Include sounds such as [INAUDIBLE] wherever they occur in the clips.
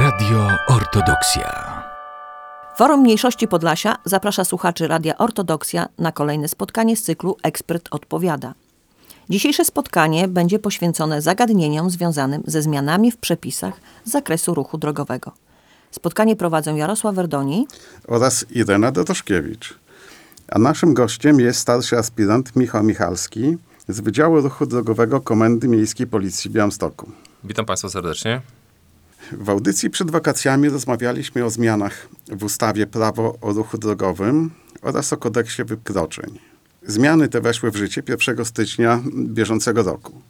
Radio Ortodoksja. Forum Mniejszości Podlasia zaprasza słuchaczy Radia Ortodoksja na kolejne spotkanie z cyklu Ekspert odpowiada. Dzisiejsze spotkanie będzie poświęcone zagadnieniom związanym ze zmianami w przepisach z zakresu ruchu drogowego. Spotkanie prowadzą Jarosław Werdoni oraz Irena Dodoszkiewicz. A naszym gościem jest starszy aspirant Michał Michalski z Wydziału Ruchu Drogowego Komendy Miejskiej Policji w Białymstoku. Witam Państwa serdecznie. W audycji przed wakacjami rozmawialiśmy o zmianach w ustawie Prawo o ruchu drogowym oraz o kodeksie wykroczeń. Zmiany te weszły w życie 1 stycznia bieżącego roku.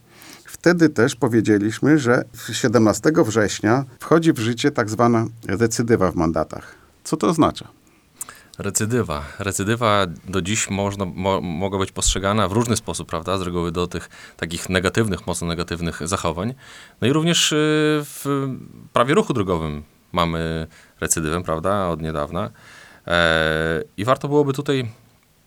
Wtedy też powiedzieliśmy, że 17 września wchodzi w życie tak zwana recydywa w mandatach. Co to oznacza? Recydywa. Recydywa do dziś można, mo, mogła być postrzegana w różny sposób, prawda? Z reguły do tych takich negatywnych, mocno negatywnych zachowań. No i również y, w prawie ruchu drogowym mamy recydywę, prawda? Od niedawna. E, I warto byłoby tutaj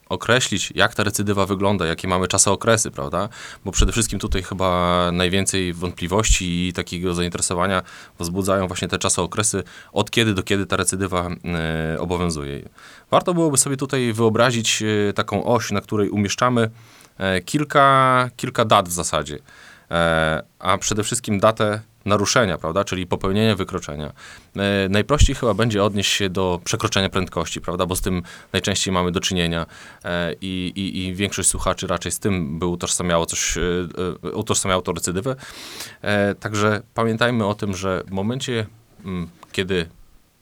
określić, jak ta recydywa wygląda, jakie mamy czasokresy, prawda? Bo przede wszystkim tutaj chyba najwięcej wątpliwości i takiego zainteresowania wzbudzają właśnie te czasokresy, od kiedy do kiedy ta recydywa e, obowiązuje. Warto byłoby sobie tutaj wyobrazić e, taką oś, na której umieszczamy e, kilka, kilka dat w zasadzie, a przede wszystkim datę naruszenia, prawda, czyli popełnienia wykroczenia. E, najprościej chyba będzie odnieść się do przekroczenia prędkości, prawda, bo z tym najczęściej mamy do czynienia e, i, i, większość słuchaczy raczej z tym by utożsamiało coś, e, e utożsamiało to recydywę. E, także pamiętajmy o tym, że w momencie, m, mm, kiedy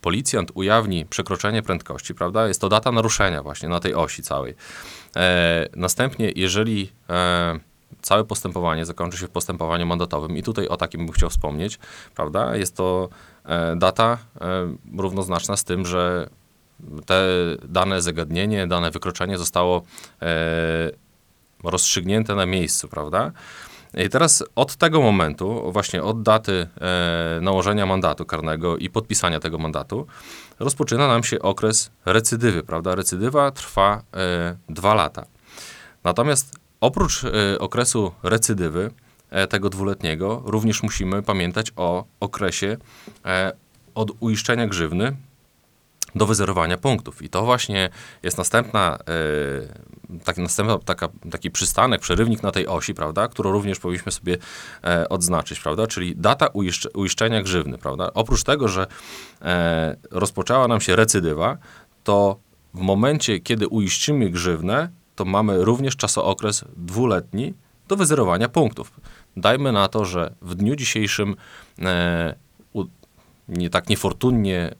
policjant ujawni przekroczenie prędkości, prawda, jest to data naruszenia właśnie na tej osi całej. E, następnie, jeżeli całe postępowanie zakończy się w postępowaniu mandatowym i tutaj o takim bym chciał wspomnieć, prawda? Jest to e, data e, równoznaczna z tym, że te dane zagadnienie, dane wykroczenie zostało e, rozstrzygnięte na miejscu, prawda? I teraz od tego momentu, właśnie od daty e, nałożenia mandatu karnego i podpisania tego mandatu, rozpoczyna nam się okres recydywy, prawda? Recydywa trwa e, dwa lata. Natomiast Oprócz y, okresu recydywy e, tego dwuletniego, również musimy pamiętać o okresie e, od uiszczenia grzywny do wyzerowania punktów. I to właśnie jest następna, e, tak, następna taka, taki przystanek, przerywnik na tej osi, prawda, którą również powinniśmy sobie e, odznaczyć, prawda, czyli data uiszcz, uiszczenia grzywny, prawda. Oprócz tego, że e, rozpoczęła nam się recydywa, to w momencie, kiedy uiszczymy grzywnę, to mamy również czasookres dwuletni do wyzerowania punktów. Dajmy na to, że w dniu dzisiejszym e, nie tak niefortunnie e,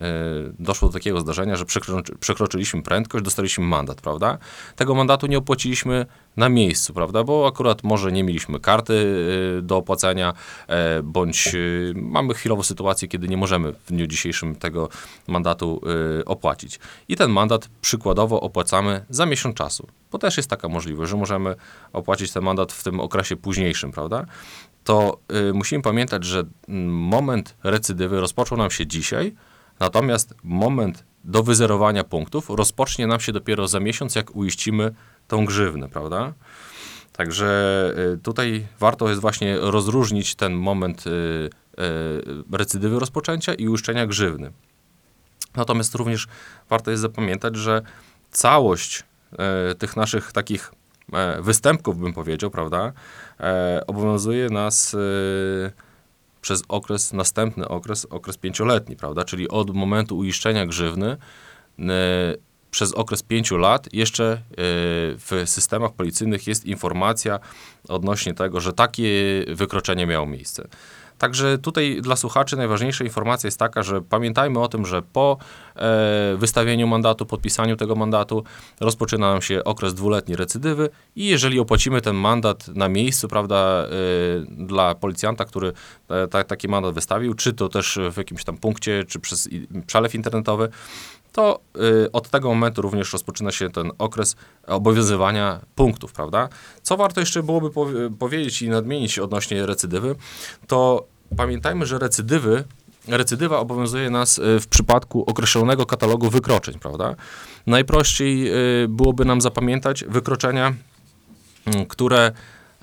doszło do takiego zdarzenia, że przekroczy, przekroczyliśmy prędkość, dostaliśmy mandat, prawda? Tego mandatu nie opłaciliśmy na miejscu, prawda? Bo akurat może nie mieliśmy karty e, do opłacenia, e, bądź mamy chwilową sytuację, kiedy nie możemy w dniu dzisiejszym tego mandatu opłacić. I ten mandat przykładowo opłacamy za miesiąc czasu, bo też jest taka możliwość, że możemy opłacić ten mandat w tym okresie późniejszym, prawda? to y, musimy pamiętać, że mm, moment recydywy rozpoczął nam się dzisiaj, natomiast moment do wyzerowania punktów rozpocznie nam się dopiero za miesiąc, jak uiścimy tą grzywnę, prawda? Także y, tutaj warto jest właśnie rozróżnić ten moment y, y, recydywy rozpoczęcia i uiszczenia grzywny. Natomiast również warto jest zapamiętać, że całość tych naszych takich E, występków, bym powiedział, prawda, e, obowiązuje nas przez okres, następny okres, okres pięcioletni, prawda, czyli od momentu uiszczenia grzywny przez okres pięciu lat jeszcze w systemach policyjnych jest informacja odnośnie tego, że takie wykroczenie miało miejsce. Także tutaj dla słuchaczy najważniejsza informacja jest taka, że pamiętajmy o tym, że po e, wystawieniu mandatu, podpisaniu tego mandatu rozpoczyna nam się okres dwuletni recydywy i jeżeli opłacimy ten mandat na miejscu, prawda, e, dla policjanta, który e, ta, taki mandat wystawił, czy to też w jakimś tam punkcie, czy przez przelew internetowy, to y, od tego momentu również rozpoczyna się ten okres obowiązywania punktów, prawda? Co warto jeszcze byłoby powiedzieć i nadmienić odnośnie recydywy, to pamiętajmy, że recydywy recydywa obowiązuje nas y, w przypadku określonego katalogu wykroczeń, prawda? Najprościej y, byłoby nam zapamiętać wykroczenia, mm, które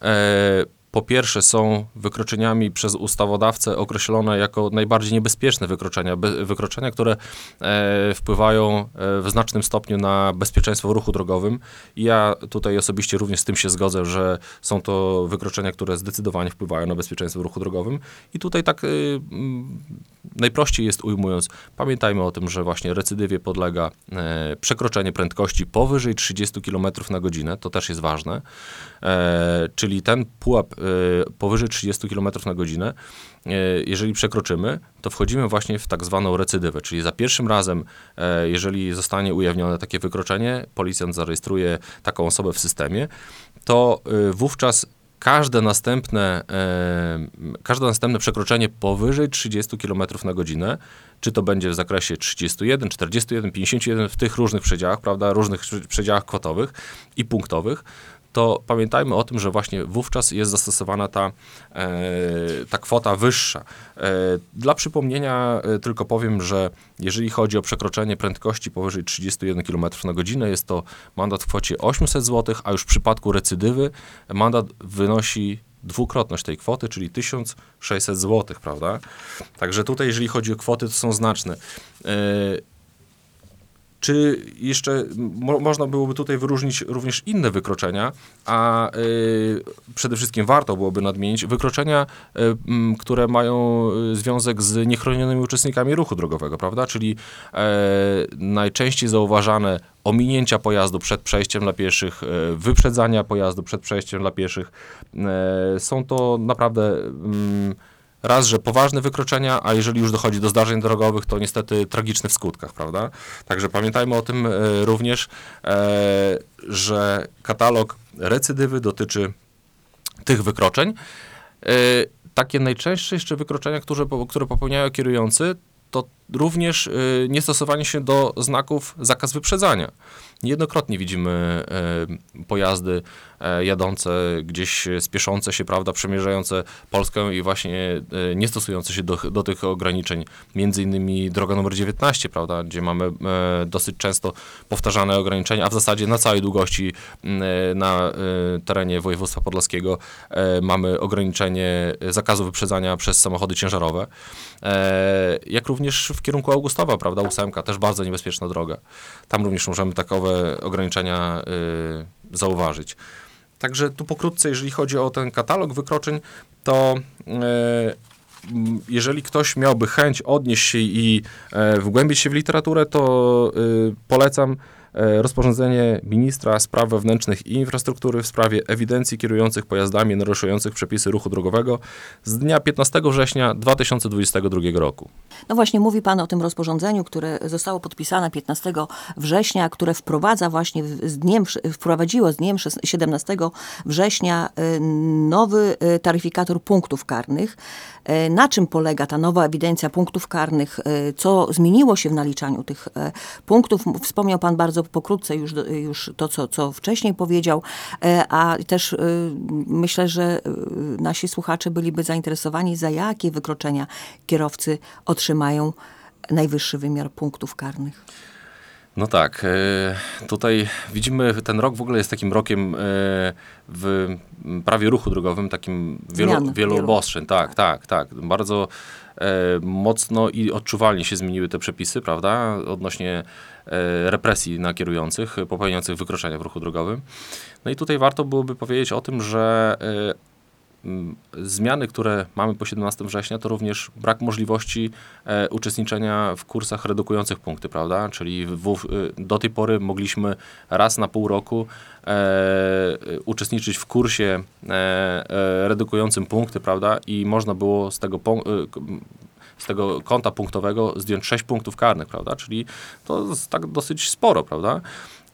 e, po pierwsze są wykroczeniami przez ustawodawcę określone jako najbardziej niebezpieczne wykroczenia, wykroczenia, które e, wpływają e, w znacznym stopniu na bezpieczeństwo w ruchu drogowym. Ja tutaj osobiście również z tym się zgodzę, że są to wykroczenia, które zdecydowanie wpływają na bezpieczeństwo w ruchu drogowym. I tutaj tak mm, najprościej jest ujmując, pamiętajmy o tym, że właśnie recydywie podlega e, przekroczenie prędkości powyżej 30 km na godzinę, to też jest ważne, e, czyli ten pułap e, powyżej 30 km na godzinę, e, jeżeli przekroczymy, to wchodzimy właśnie w tak zwaną recydywę, czyli za pierwszym razem, e, jeżeli zostanie ujawnione takie wykroczenie, policjant zarejestruje taką osobę w systemie, to e, wówczas każde następne, e, każde następne przekroczenie powyżej 30 km na godzinę, czy to będzie w zakresie 31, 41, 51, w tych różnych przedziałach, prawda, różnych przedziałach kwotowych i punktowych, to pamiętajmy o tym, że właśnie wówczas jest zastosowana ta, e, ta kwota wyższa. E, dla przypomnienia e, tylko powiem, że jeżeli chodzi o przekroczenie prędkości powyżej 31 km na godzinę, jest to mandat w kwocie 800 zł, a już w przypadku recydywy mandat wynosi dwukrotność tej kwoty, czyli 1600 zł, prawda? Także tutaj, jeżeli chodzi o kwoty, to są znaczne. Czy jeszcze mo można byłoby tutaj wyróżnić również inne wykroczenia, a y, przede wszystkim warto byłoby nadmienić wykroczenia, y, które mają y, związek z niechronionymi uczestnikami ruchu drogowego, prawda? Czyli e, najczęściej zauważane ominięcia pojazdu przed przejściem dla pieszych, e, wyprzedzania pojazdu przed przejściem dla pieszych. E, są to naprawdę. Raz, że poważne wykroczenia, a jeżeli już dochodzi do zdarzeń drogowych, to niestety tragiczne w skutkach, prawda? Także pamiętajmy o tym e, również, e, że katalog recydywy dotyczy tych wykroczeń. E, takie najczęstsze jeszcze wykroczenia, które popełniają kierujący, to również y, niestosowanie się do znaków zakaz wyprzedzania. Niejednokrotnie widzimy y, pojazdy y, jadące gdzieś, spieszące się, prawda, przemierzające Polskę i właśnie y, nie stosujące się do, do tych ograniczeń. Między innymi droga numer 19, prawda, gdzie mamy dosyć często powtarzane ograniczenia, a w zasadzie na całej długości na terenie województwa podlaskiego mamy ograniczenie zakazu wyprzedzania przez samochody ciężarowe, jak również w kierunku Augustowa, prawda, ósemka, też bardzo niebezpieczna droga. Tam również możemy takowe ograniczenia y, zauważyć. Także tu pokrótce, jeżeli chodzi o ten katalog wykroczeń, to y, jeżeli ktoś miałby chęć odnieść się i y, wgłębić się w literaturę, to y, polecam E, rozporządzenie ministra spraw wewnętrznych i infrastruktury w sprawie ewidencji kierujących pojazdami naruszających przepisy ruchu drogowego z dnia 15 września 2022 roku. No właśnie, mówi Pan o tym rozporządzeniu, które zostało podpisane 15 września, które wprowadza właśnie z dniem, wprowadziło z dniem 17 września y, nowy y, taryfikator punktów karnych. Y, na czym polega ta nowa ewidencja punktów karnych? Co zmieniło się w naliczaniu tych punktów? Wspomniał Pan bardzo bardzo pokrótce już, już to, co, co wcześniej powiedział, e, a też e, myślę, że e, nasi słuchacze byliby zainteresowani, za jakie wykroczenia kierowcy otrzymają najwyższy wymiar punktów karnych. No tak, tutaj widzimy, ten rok w ogóle jest takim rokiem w prawie ruchu drogowym, takim wielu, Zmian, wielu obostrzeń. Tak, tak, tak. Bardzo mocno i odczuwalnie się zmieniły te przepisy, prawda, odnośnie E, represji na kierujących popełniających wykroczenia w ruchu drogowym. No i tutaj warto byłoby powiedzieć o tym, że e, zmiany, które mamy po 17 września, to również brak możliwości e, uczestniczenia w kursach redukujących punkty, prawda? Czyli w, do tej pory mogliśmy raz na pół roku e, uczestniczyć w kursie e, redukującym punkty, prawda? I można było z tego z tego konta punktowego zdjąć 6 punktów karnych, prawda? Czyli to jest tak dosyć sporo, prawda?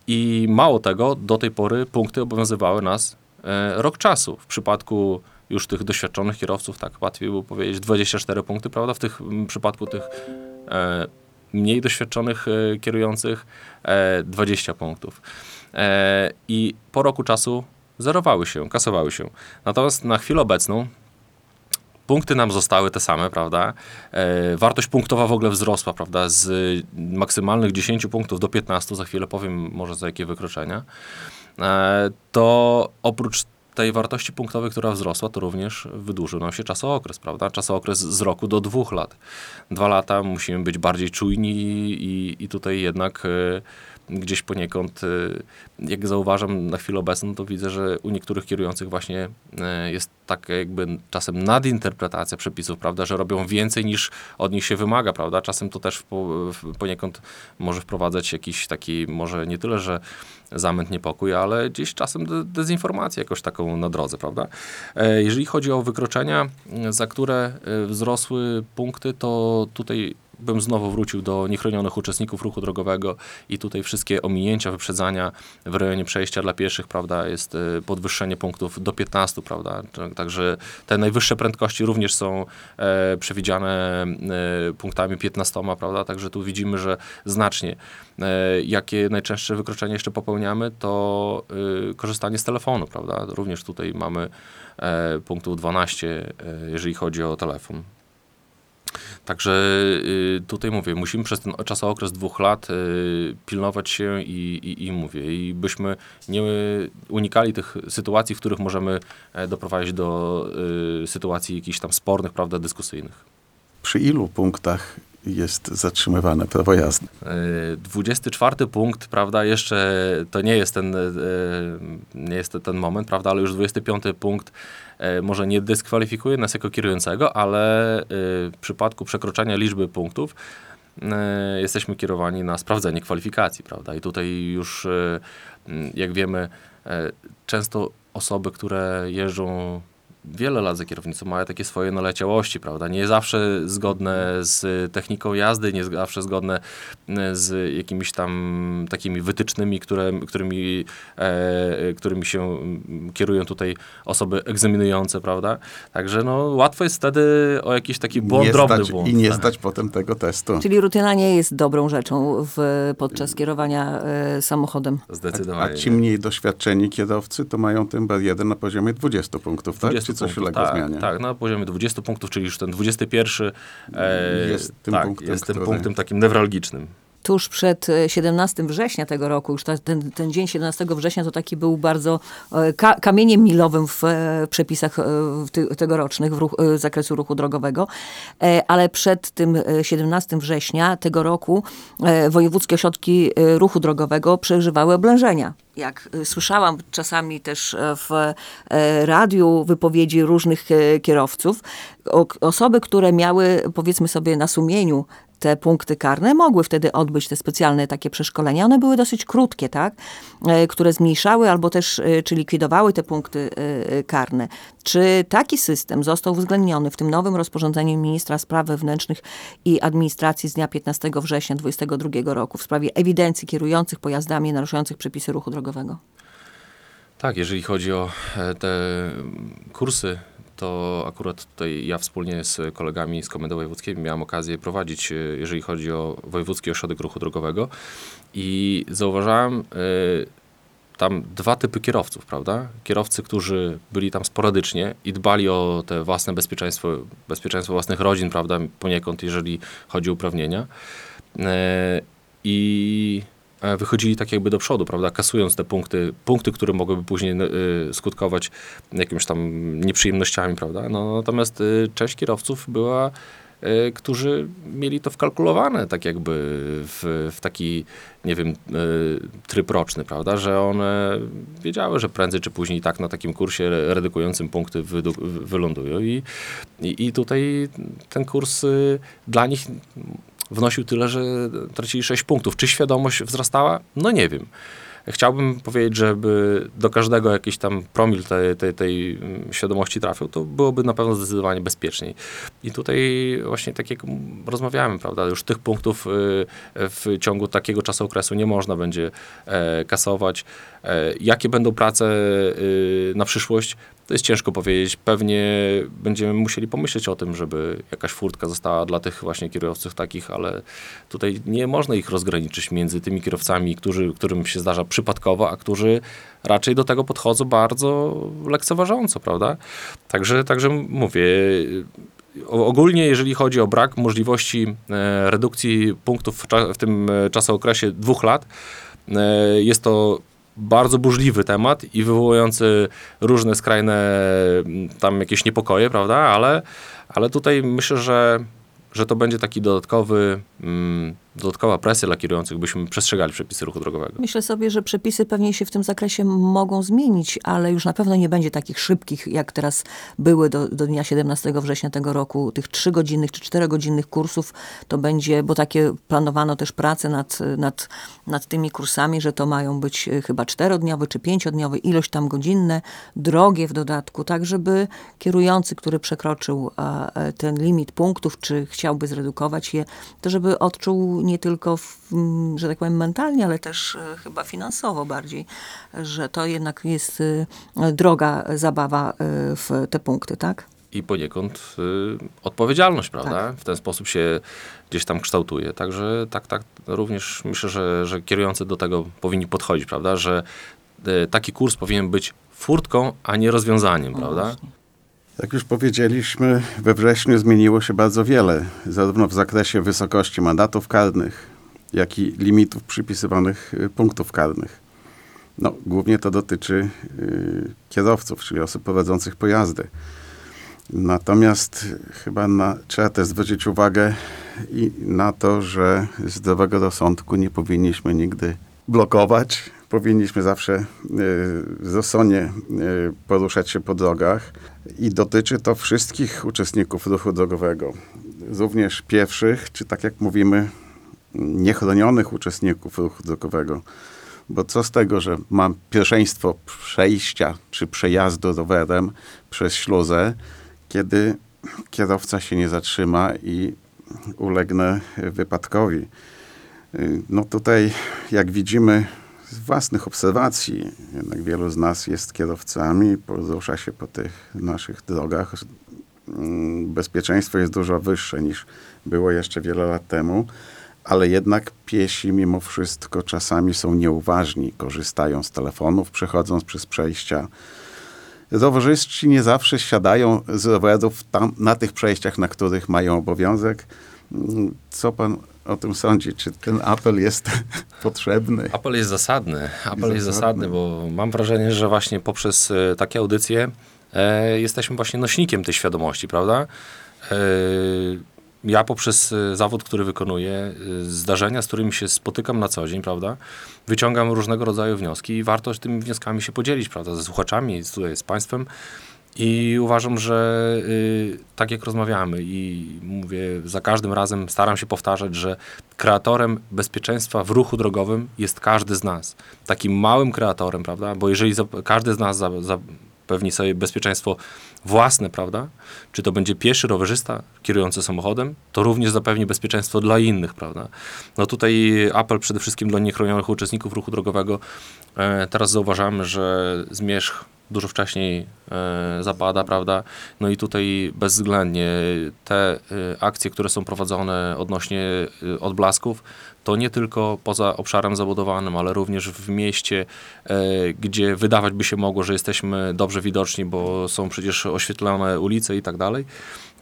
I mało tego, do tej pory punkty obowiązywały nas e, rok czasu. W przypadku już tych doświadczonych kierowców, tak łatwiej było powiedzieć, 24 punkty, prawda? W tych w przypadku tych e, mniej doświadczonych e, kierujących 20 punktów. I po roku czasu zerowały się, kasowały się. Natomiast na chwilę obecną Punkty nam zostały te same, prawda? E, wartość punktowa w ogóle wzrosła, prawda? Z maksymalnych 10 punktów do 15, za chwilę powiem może za jakie wykroczenia. E, to oprócz tej wartości punktowej, która wzrosła, to również wydłużył nam się czasookres, prawda? Czasookres z roku do dwóch lat. Dwa lata musimy być bardziej czujni i, i tutaj jednak y, gdzieś poniekąd, y, jak zauważam na chwilę obecną, to widzę, że u niektórych kierujących właśnie y, jest taka jakby czasem nadinterpretacja przepisów, prawda, że robią więcej niż od nich się wymaga, prawda. Czasem to też po, poniekąd może wprowadzać jakiś taki, może nie tyle, że zamęt, niepokój, ale gdzieś czasem de dezinformację jakoś taką na drodze, prawda. E, jeżeli chodzi o wykroczenia, za które e, wzrosły punkty, to tutaj bym znowu wrócił do niechronionych uczestników ruchu drogowego i tutaj wszystkie ominięcia, wyprzedzania w rejonie przejścia dla pieszych, prawda, jest y, podwyższenie punktów do 15, prawda, także te najwyższe prędkości również są e, przewidziane e, punktami 15, prawda, także tu widzimy, że znacznie. E, jakie najczęstsze wykroczenia jeszcze popełniamy, to y, korzystanie z telefonu, prawda, również tutaj mamy e, punktów 12, e, jeżeli chodzi o telefon. Także y, tutaj mówię, musimy przez ten czasokres dwóch lat y, pilnować się i, i, i mówię, i byśmy nie unikali tych sytuacji, w których możemy e, doprowadzić do y, sytuacji jakichś tam spornych, prawda, dyskusyjnych. Przy ilu punktach jest zatrzymywane prawo jazdy. 24 punkt, prawda, jeszcze to nie jest ten, nie jest ten moment, prawda, ale już 25 punkt E, może nie dyskwalifikuje nas jako kierującego, ale e, w przypadku przekroczenia liczby punktów e, jesteśmy kierowani na sprawdzenie kwalifikacji, prawda? I tutaj już, jak wiemy, często osoby, które jeżdżą wiele lat za kierownicą mają takie swoje naleciałości, prawda? Nie zawsze zgodne z techniką jazdy, nie zawsze zgodne e, z jakimiś tam takimi wytycznymi, które, którymi, e, którymi się mm, kierują tutaj osoby egzaminujące, prawda? Także no, łatwo jest wtedy o jakiś taki błąd, nie drobny stać, błąd. I nie tak. stać potem tego testu. Czyli rutyna nie jest dobrą rzeczą w, podczas kierowania e, samochodem. Zdecydowanie. A ci mniej doświadczeni kierowcy to mają ten bar na poziomie 20 punktów, tak? 20 Czy coś punktów, ulega tak, zmianie? Tak, na poziomie 20 punktów, czyli już ten 21 e, Jest tym tak, punktem, jest tym który- punktem takim newralgicznym. Tuż przed e, 17 września tego roku, już ta, ten, ten dzień 17 września to taki był bardzo e, ka, kamieniem milowym w e, przepisach e, w ty, tegorocznych w ruch, e, zakresu ruchu drogowego, e, ale przed tym e, 17 września tego roku e, wojewódzkie ośrodki e, ruchu drogowego przeżywały oblężenia. Jak e, słyszałam czasami też e, w e, radiu wypowiedzi różnych e, kierowców, osoby, które miały powiedzmy sobie na sumieniu te punkty karne mogły wtedy odbyć te specjalne takie przeszkolenia. One były dosyć krótkie, tak? E, które zmniejszały albo też e, czy likwidowały te punkty e, karne. Czy taki system został uwzględniony w tym nowym rozporządzeniu ministra spraw wewnętrznych i administracji z dnia 15 września 2022 roku w sprawie ewidencji kierujących pojazdami naruszających przepisy ruchu drogowego? Tak, jeżeli chodzi o te kursy, to akurat tutaj ja wspólnie z kolegami z Komendy Wojewódzkiej miałem okazję prowadzić, e, jeżeli chodzi o Wojewódzki Ośrodek Ruchu Drogowego i zauważałem e, tam dwa typy kierowców, prawda? Kierowcy, którzy byli tam sporadycznie i dbali o te własne bezpieczeństwo, bezpieczeństwo własnych rodzin, prawda? Poniekąd, jeżeli chodzi o uprawnienia. E, I wychodzili tak jakby do przodu, prawda, kasując te punkty, punkty, które mogłyby później y, skutkować jakimiś tam nieprzyjemnościami, prawda. No, natomiast y, część kierowców była, którzy mieli to wkalkulowane tak jakby w, w taki, nie wiem, tryb roczny, prawda, że one wiedziały, że prędzej czy później tak na takim kursie redukującym punkty wylądują i, i, i tutaj ten kurs dla nich wnosił tyle, że tracili 6 punktów. Czy świadomość wzrastała? No nie wiem. Chciałbym powiedzieć, żeby do każdego jakiś tam promil tej, tej, tej mm, świadomości trafił, to byłoby na pewno zdecydowanie bezpieczniej. I tutaj właśnie tak jak rozmawiamy, prawda, już tych punktów y, w ciągu takiego czasu okresu nie można będzie e, kasować. E, Jakie będą prace y, na przyszłość? To jest ciężko powiedzieć. Pewnie będziemy musieli pomyśleć o tym, żeby jakaś furtka została dla tych właśnie kierowców takich, ale tutaj nie można ich rozgraniczyć między tymi kierowcami, którzy, którym się zdarza przypadkowo, a którzy raczej do tego podchodzą bardzo lekceważąco, prawda? Także, także mówię, ogólnie jeżeli chodzi o brak możliwości e, redukcji punktów w tym e, czasookresie dwóch lat, e, jest to bardzo burzliwy temat i wywołujący różne skrajne tam jakieś niepokoje, prawda? Ale, ale tutaj myślę, że, że to będzie taki dodatkowy, mm, dodatkowa presja dla kierujących, byśmy przestrzegali przepisy ruchu drogowego. Myślę sobie, że przepisy pewnie się w tym zakresie mogą zmienić, ale już na pewno nie będzie takich szybkich, jak teraz były do, do dnia 17 września tego roku, tych trzygodzinnych czy czterogodzinnych kursów. To będzie, bo takie planowano też pracę nad, nad, nad tymi kursami, że to mają być e, chyba czterodniowe czy pięciodniowe, ilość tam godzinne, drogie w dodatku, tak żeby kierujący, który przekroczył e, e, ten limit punktów, czy chciałby zredukować je, to żeby odczuł nie tylko, w, że tak powiem, mentalnie, ale też e, chyba finansowo bardziej, że to jednak jest e, droga zabawa e, w te punkty, tak? i poniekąd y, odpowiedzialność, prawda? Tak. W ten sposób się gdzieś tam kształtuje. Także tak, tak, również myślę, że, że kierujący do tego powinni podchodzić, prawda? Że y, taki kurs powinien być furtką, a nie rozwiązaniem, No prawda? właśnie. Jak już powiedzieliśmy, we wrześniu zmieniło się bardzo wiele, zarówno w zakresie wysokości mandatów karnych, jak i limitów przypisywanych y, punktów karnych. No, głównie to dotyczy y, kierowców, czyli osób prowadzących pojazdy. Natomiast chyba na, trzeba też zwrócić uwagę i na to, że zdrowego rozsądku nie powinniśmy nigdy blokować. Powinniśmy zawsze rozsądnie y, poruszać się po drogach i dotyczy to wszystkich uczestników ruchu drogowego, również pieszych, czy tak jak mówimy, niechronionych uczestników ruchu drogowego. Bo co z tego, że mam pierwszeństwo przejścia czy przejazdu rowerem przez śluzę, kiedy kierowca się nie zatrzyma i ulegnę wypadkowi. Y, No tutaj, jak widzimy z własnych obserwacji, jednak wielu z nas jest kierowcami, porusza się po tych naszych drogach. Mm, Bezpieczeństwo jest dużo wyższe niż było jeszcze wiele lat temu, ale jednak piesi mimo wszystko czasami są nieuważni, korzystają z telefonów przechodząc przez przejścia. Rowerzyści nie zawsze siadają z rowerów tam, na tych przejściach, na których mają obowiązek. Co pan o tym sądzi? Czy ten apel jest [LAUGHS] potrzebny? Apel jest zasadny. Apel jest Zasadny. bo mam wrażenie, że właśnie poprzez e, takie audycje e, jesteśmy właśnie nośnikiem tej świadomości, prawda? E, ja poprzez e, zawód, który wykonuję, e, zdarzenia, z którymi się spotykam na co dzień, prawda, wyciągam różnego rodzaju wnioski i warto tymi wnioskami się podzielić, prawda, ze słuchaczami, tutaj z państwem. I uważam, że y, tak jak rozmawiamy i mówię, za każdym razem staram się powtarzać, że kreatorem bezpieczeństwa w ruchu drogowym jest każdy z nas. Takim małym kreatorem, prawda? Bo jeżeli za, każdy z nas za, zapewni sobie bezpieczeństwo własne, prawda? Czy to będzie pieszy, rowerzysta, kierujący samochodem, to również zapewni bezpieczeństwo dla innych, prawda? No tutaj apel przede wszystkim dla niechronionych uczestników ruchu drogowego. E, teraz zauważamy, że zmierzch dużo wcześniej e, zapada, prawda? No i tutaj bezwzględnie te e, akcje, które są prowadzone odnośnie e, odblasków, to nie tylko poza obszarem zabudowanym, ale również w mieście, gdzie wydawać by się mogło, że jesteśmy dobrze widoczni, bo są przecież oświetlone ulice i tak dalej,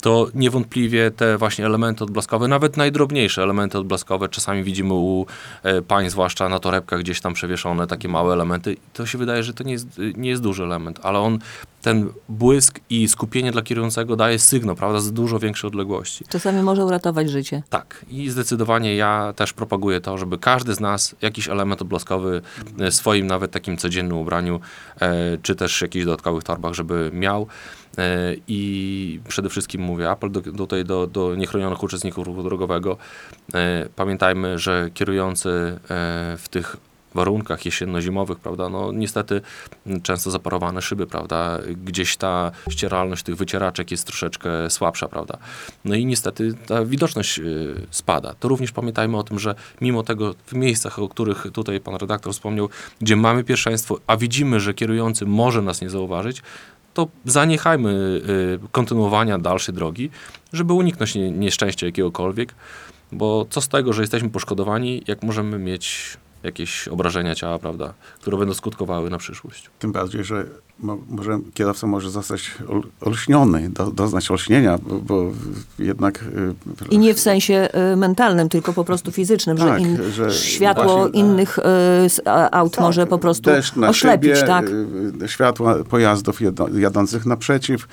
to niewątpliwie te właśnie elementy odblaskowe, nawet najdrobniejsze elementy odblaskowe, czasami widzimy u e, pań, zwłaszcza na torebkach gdzieś tam przewieszone takie małe elementy. To się wydaje, że to nie jest, nie jest duży element, ale on, ten błysk i skupienie dla kierującego daje sygnał, prawda, z dużo większej odległości. Czasami może uratować życie. Tak, i zdecydowanie ja też propaguję to, żeby każdy z nas jakiś element odblaskowy e, w swoim nawet takim codziennym ubraniu, e, czy też jakichś dodatkowych torbach, żeby miał. E, I przede wszystkim mówię, apel do, tutaj do, do niechronionych uczestników ruchu drogowego. E, pamiętajmy, że kierujący e, w tych warunkach jesienno-zimowych, prawda, no niestety często zaparowane szyby, prawda, gdzieś ta ścieralność tych wycieraczek jest troszeczkę słabsza, prawda. No i niestety ta widoczność spada. To również pamiętajmy o tym, że mimo tego w miejscach, o których tutaj pan redaktor wspomniał, gdzie mamy pierwszeństwo, a widzimy, że kierujący może nas nie zauważyć, to zaniechajmy y, kontynuowania dalszej drogi, żeby uniknąć nie, nieszczęścia jakiegokolwiek, bo co z tego, że jesteśmy poszkodowani, jak możemy mieć jakieś obrażenia ciała, prawda, które będą skutkowały na przyszłość. Tym bardziej, że mo, może, kierowca może zostać ol, olśniony, do, doznać olśnienia, bo, bo jednak... y, I nie w sensie y, mentalnym, tylko po prostu fizycznym, Tak, że, in, że światło właśnie- innych y, s- a- aut Tak, może po prostu oślepić, szybie, tak? y, światła pojazdów jedno, jadących naprzeciw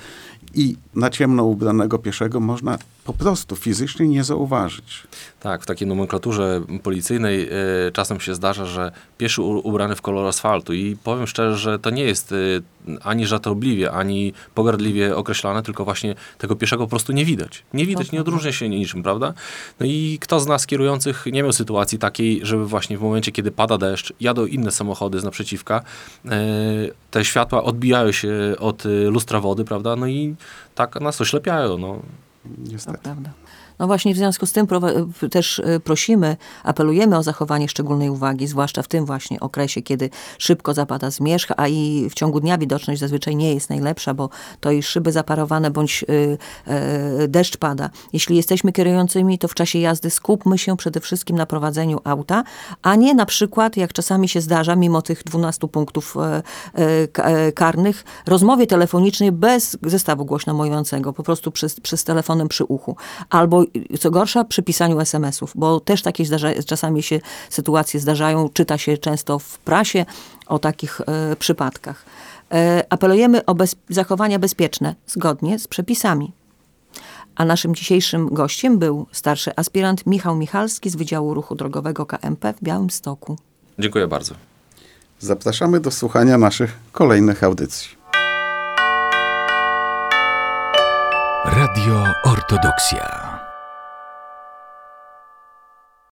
i na ciemno ubranego pieszego można po prostu fizycznie nie zauważyć. Tak, w takiej nomenklaturze policyjnej y, czasem się zdarza, że pieszy u, ubrany w kolor asfaltu i powiem szczerze, że to nie jest y, ani żartobliwie, ani pogardliwie określane, tylko właśnie tego pieszego po prostu nie widać. Nie widać, nie odróżnia się niczym, prawda? No i kto z nas kierujących nie miał sytuacji takiej, żeby właśnie w momencie, kiedy pada deszcz, jadą inne samochody z naprzeciwka, y, te światła odbijają się od y, lustra wody, prawda? No i tak nas oślepiają, no. To Niestety. prawda. No właśnie w związku z tym też y, prosimy, apelujemy o zachowanie szczególnej uwagi, zwłaszcza w tym właśnie okresie, kiedy szybko zapada zmierzch, a i w ciągu dnia widoczność zazwyczaj nie jest najlepsza, bo to i szyby zaparowane bądź y, y, deszcz pada. Jeśli jesteśmy kierującymi, to w czasie jazdy skupmy się przede wszystkim na prowadzeniu auta, a nie na przykład, jak czasami się zdarza, mimo tych 12 punktów e, e, ka- e, karnych, rozmowie telefonicznej bez zestawu głośno mówiącego, po prostu przez, przez telefonem przy uchu. Albo, co gorsza, przy pisaniu SMS-ów, bo też takie zdarza, czasami się sytuacje zdarzają, czyta się często w prasie o takich e, przypadkach. E, apelujemy o bez, zachowania bezpieczne, zgodnie z przepisami. A naszym dzisiejszym gościem był starszy aspirant Michał Michalski z Wydziału Ruchu Drogowego KMP w Białymstoku. Dziękuję bardzo. Zapraszamy do słuchania naszych kolejnych audycji. Radio Ortodoksja.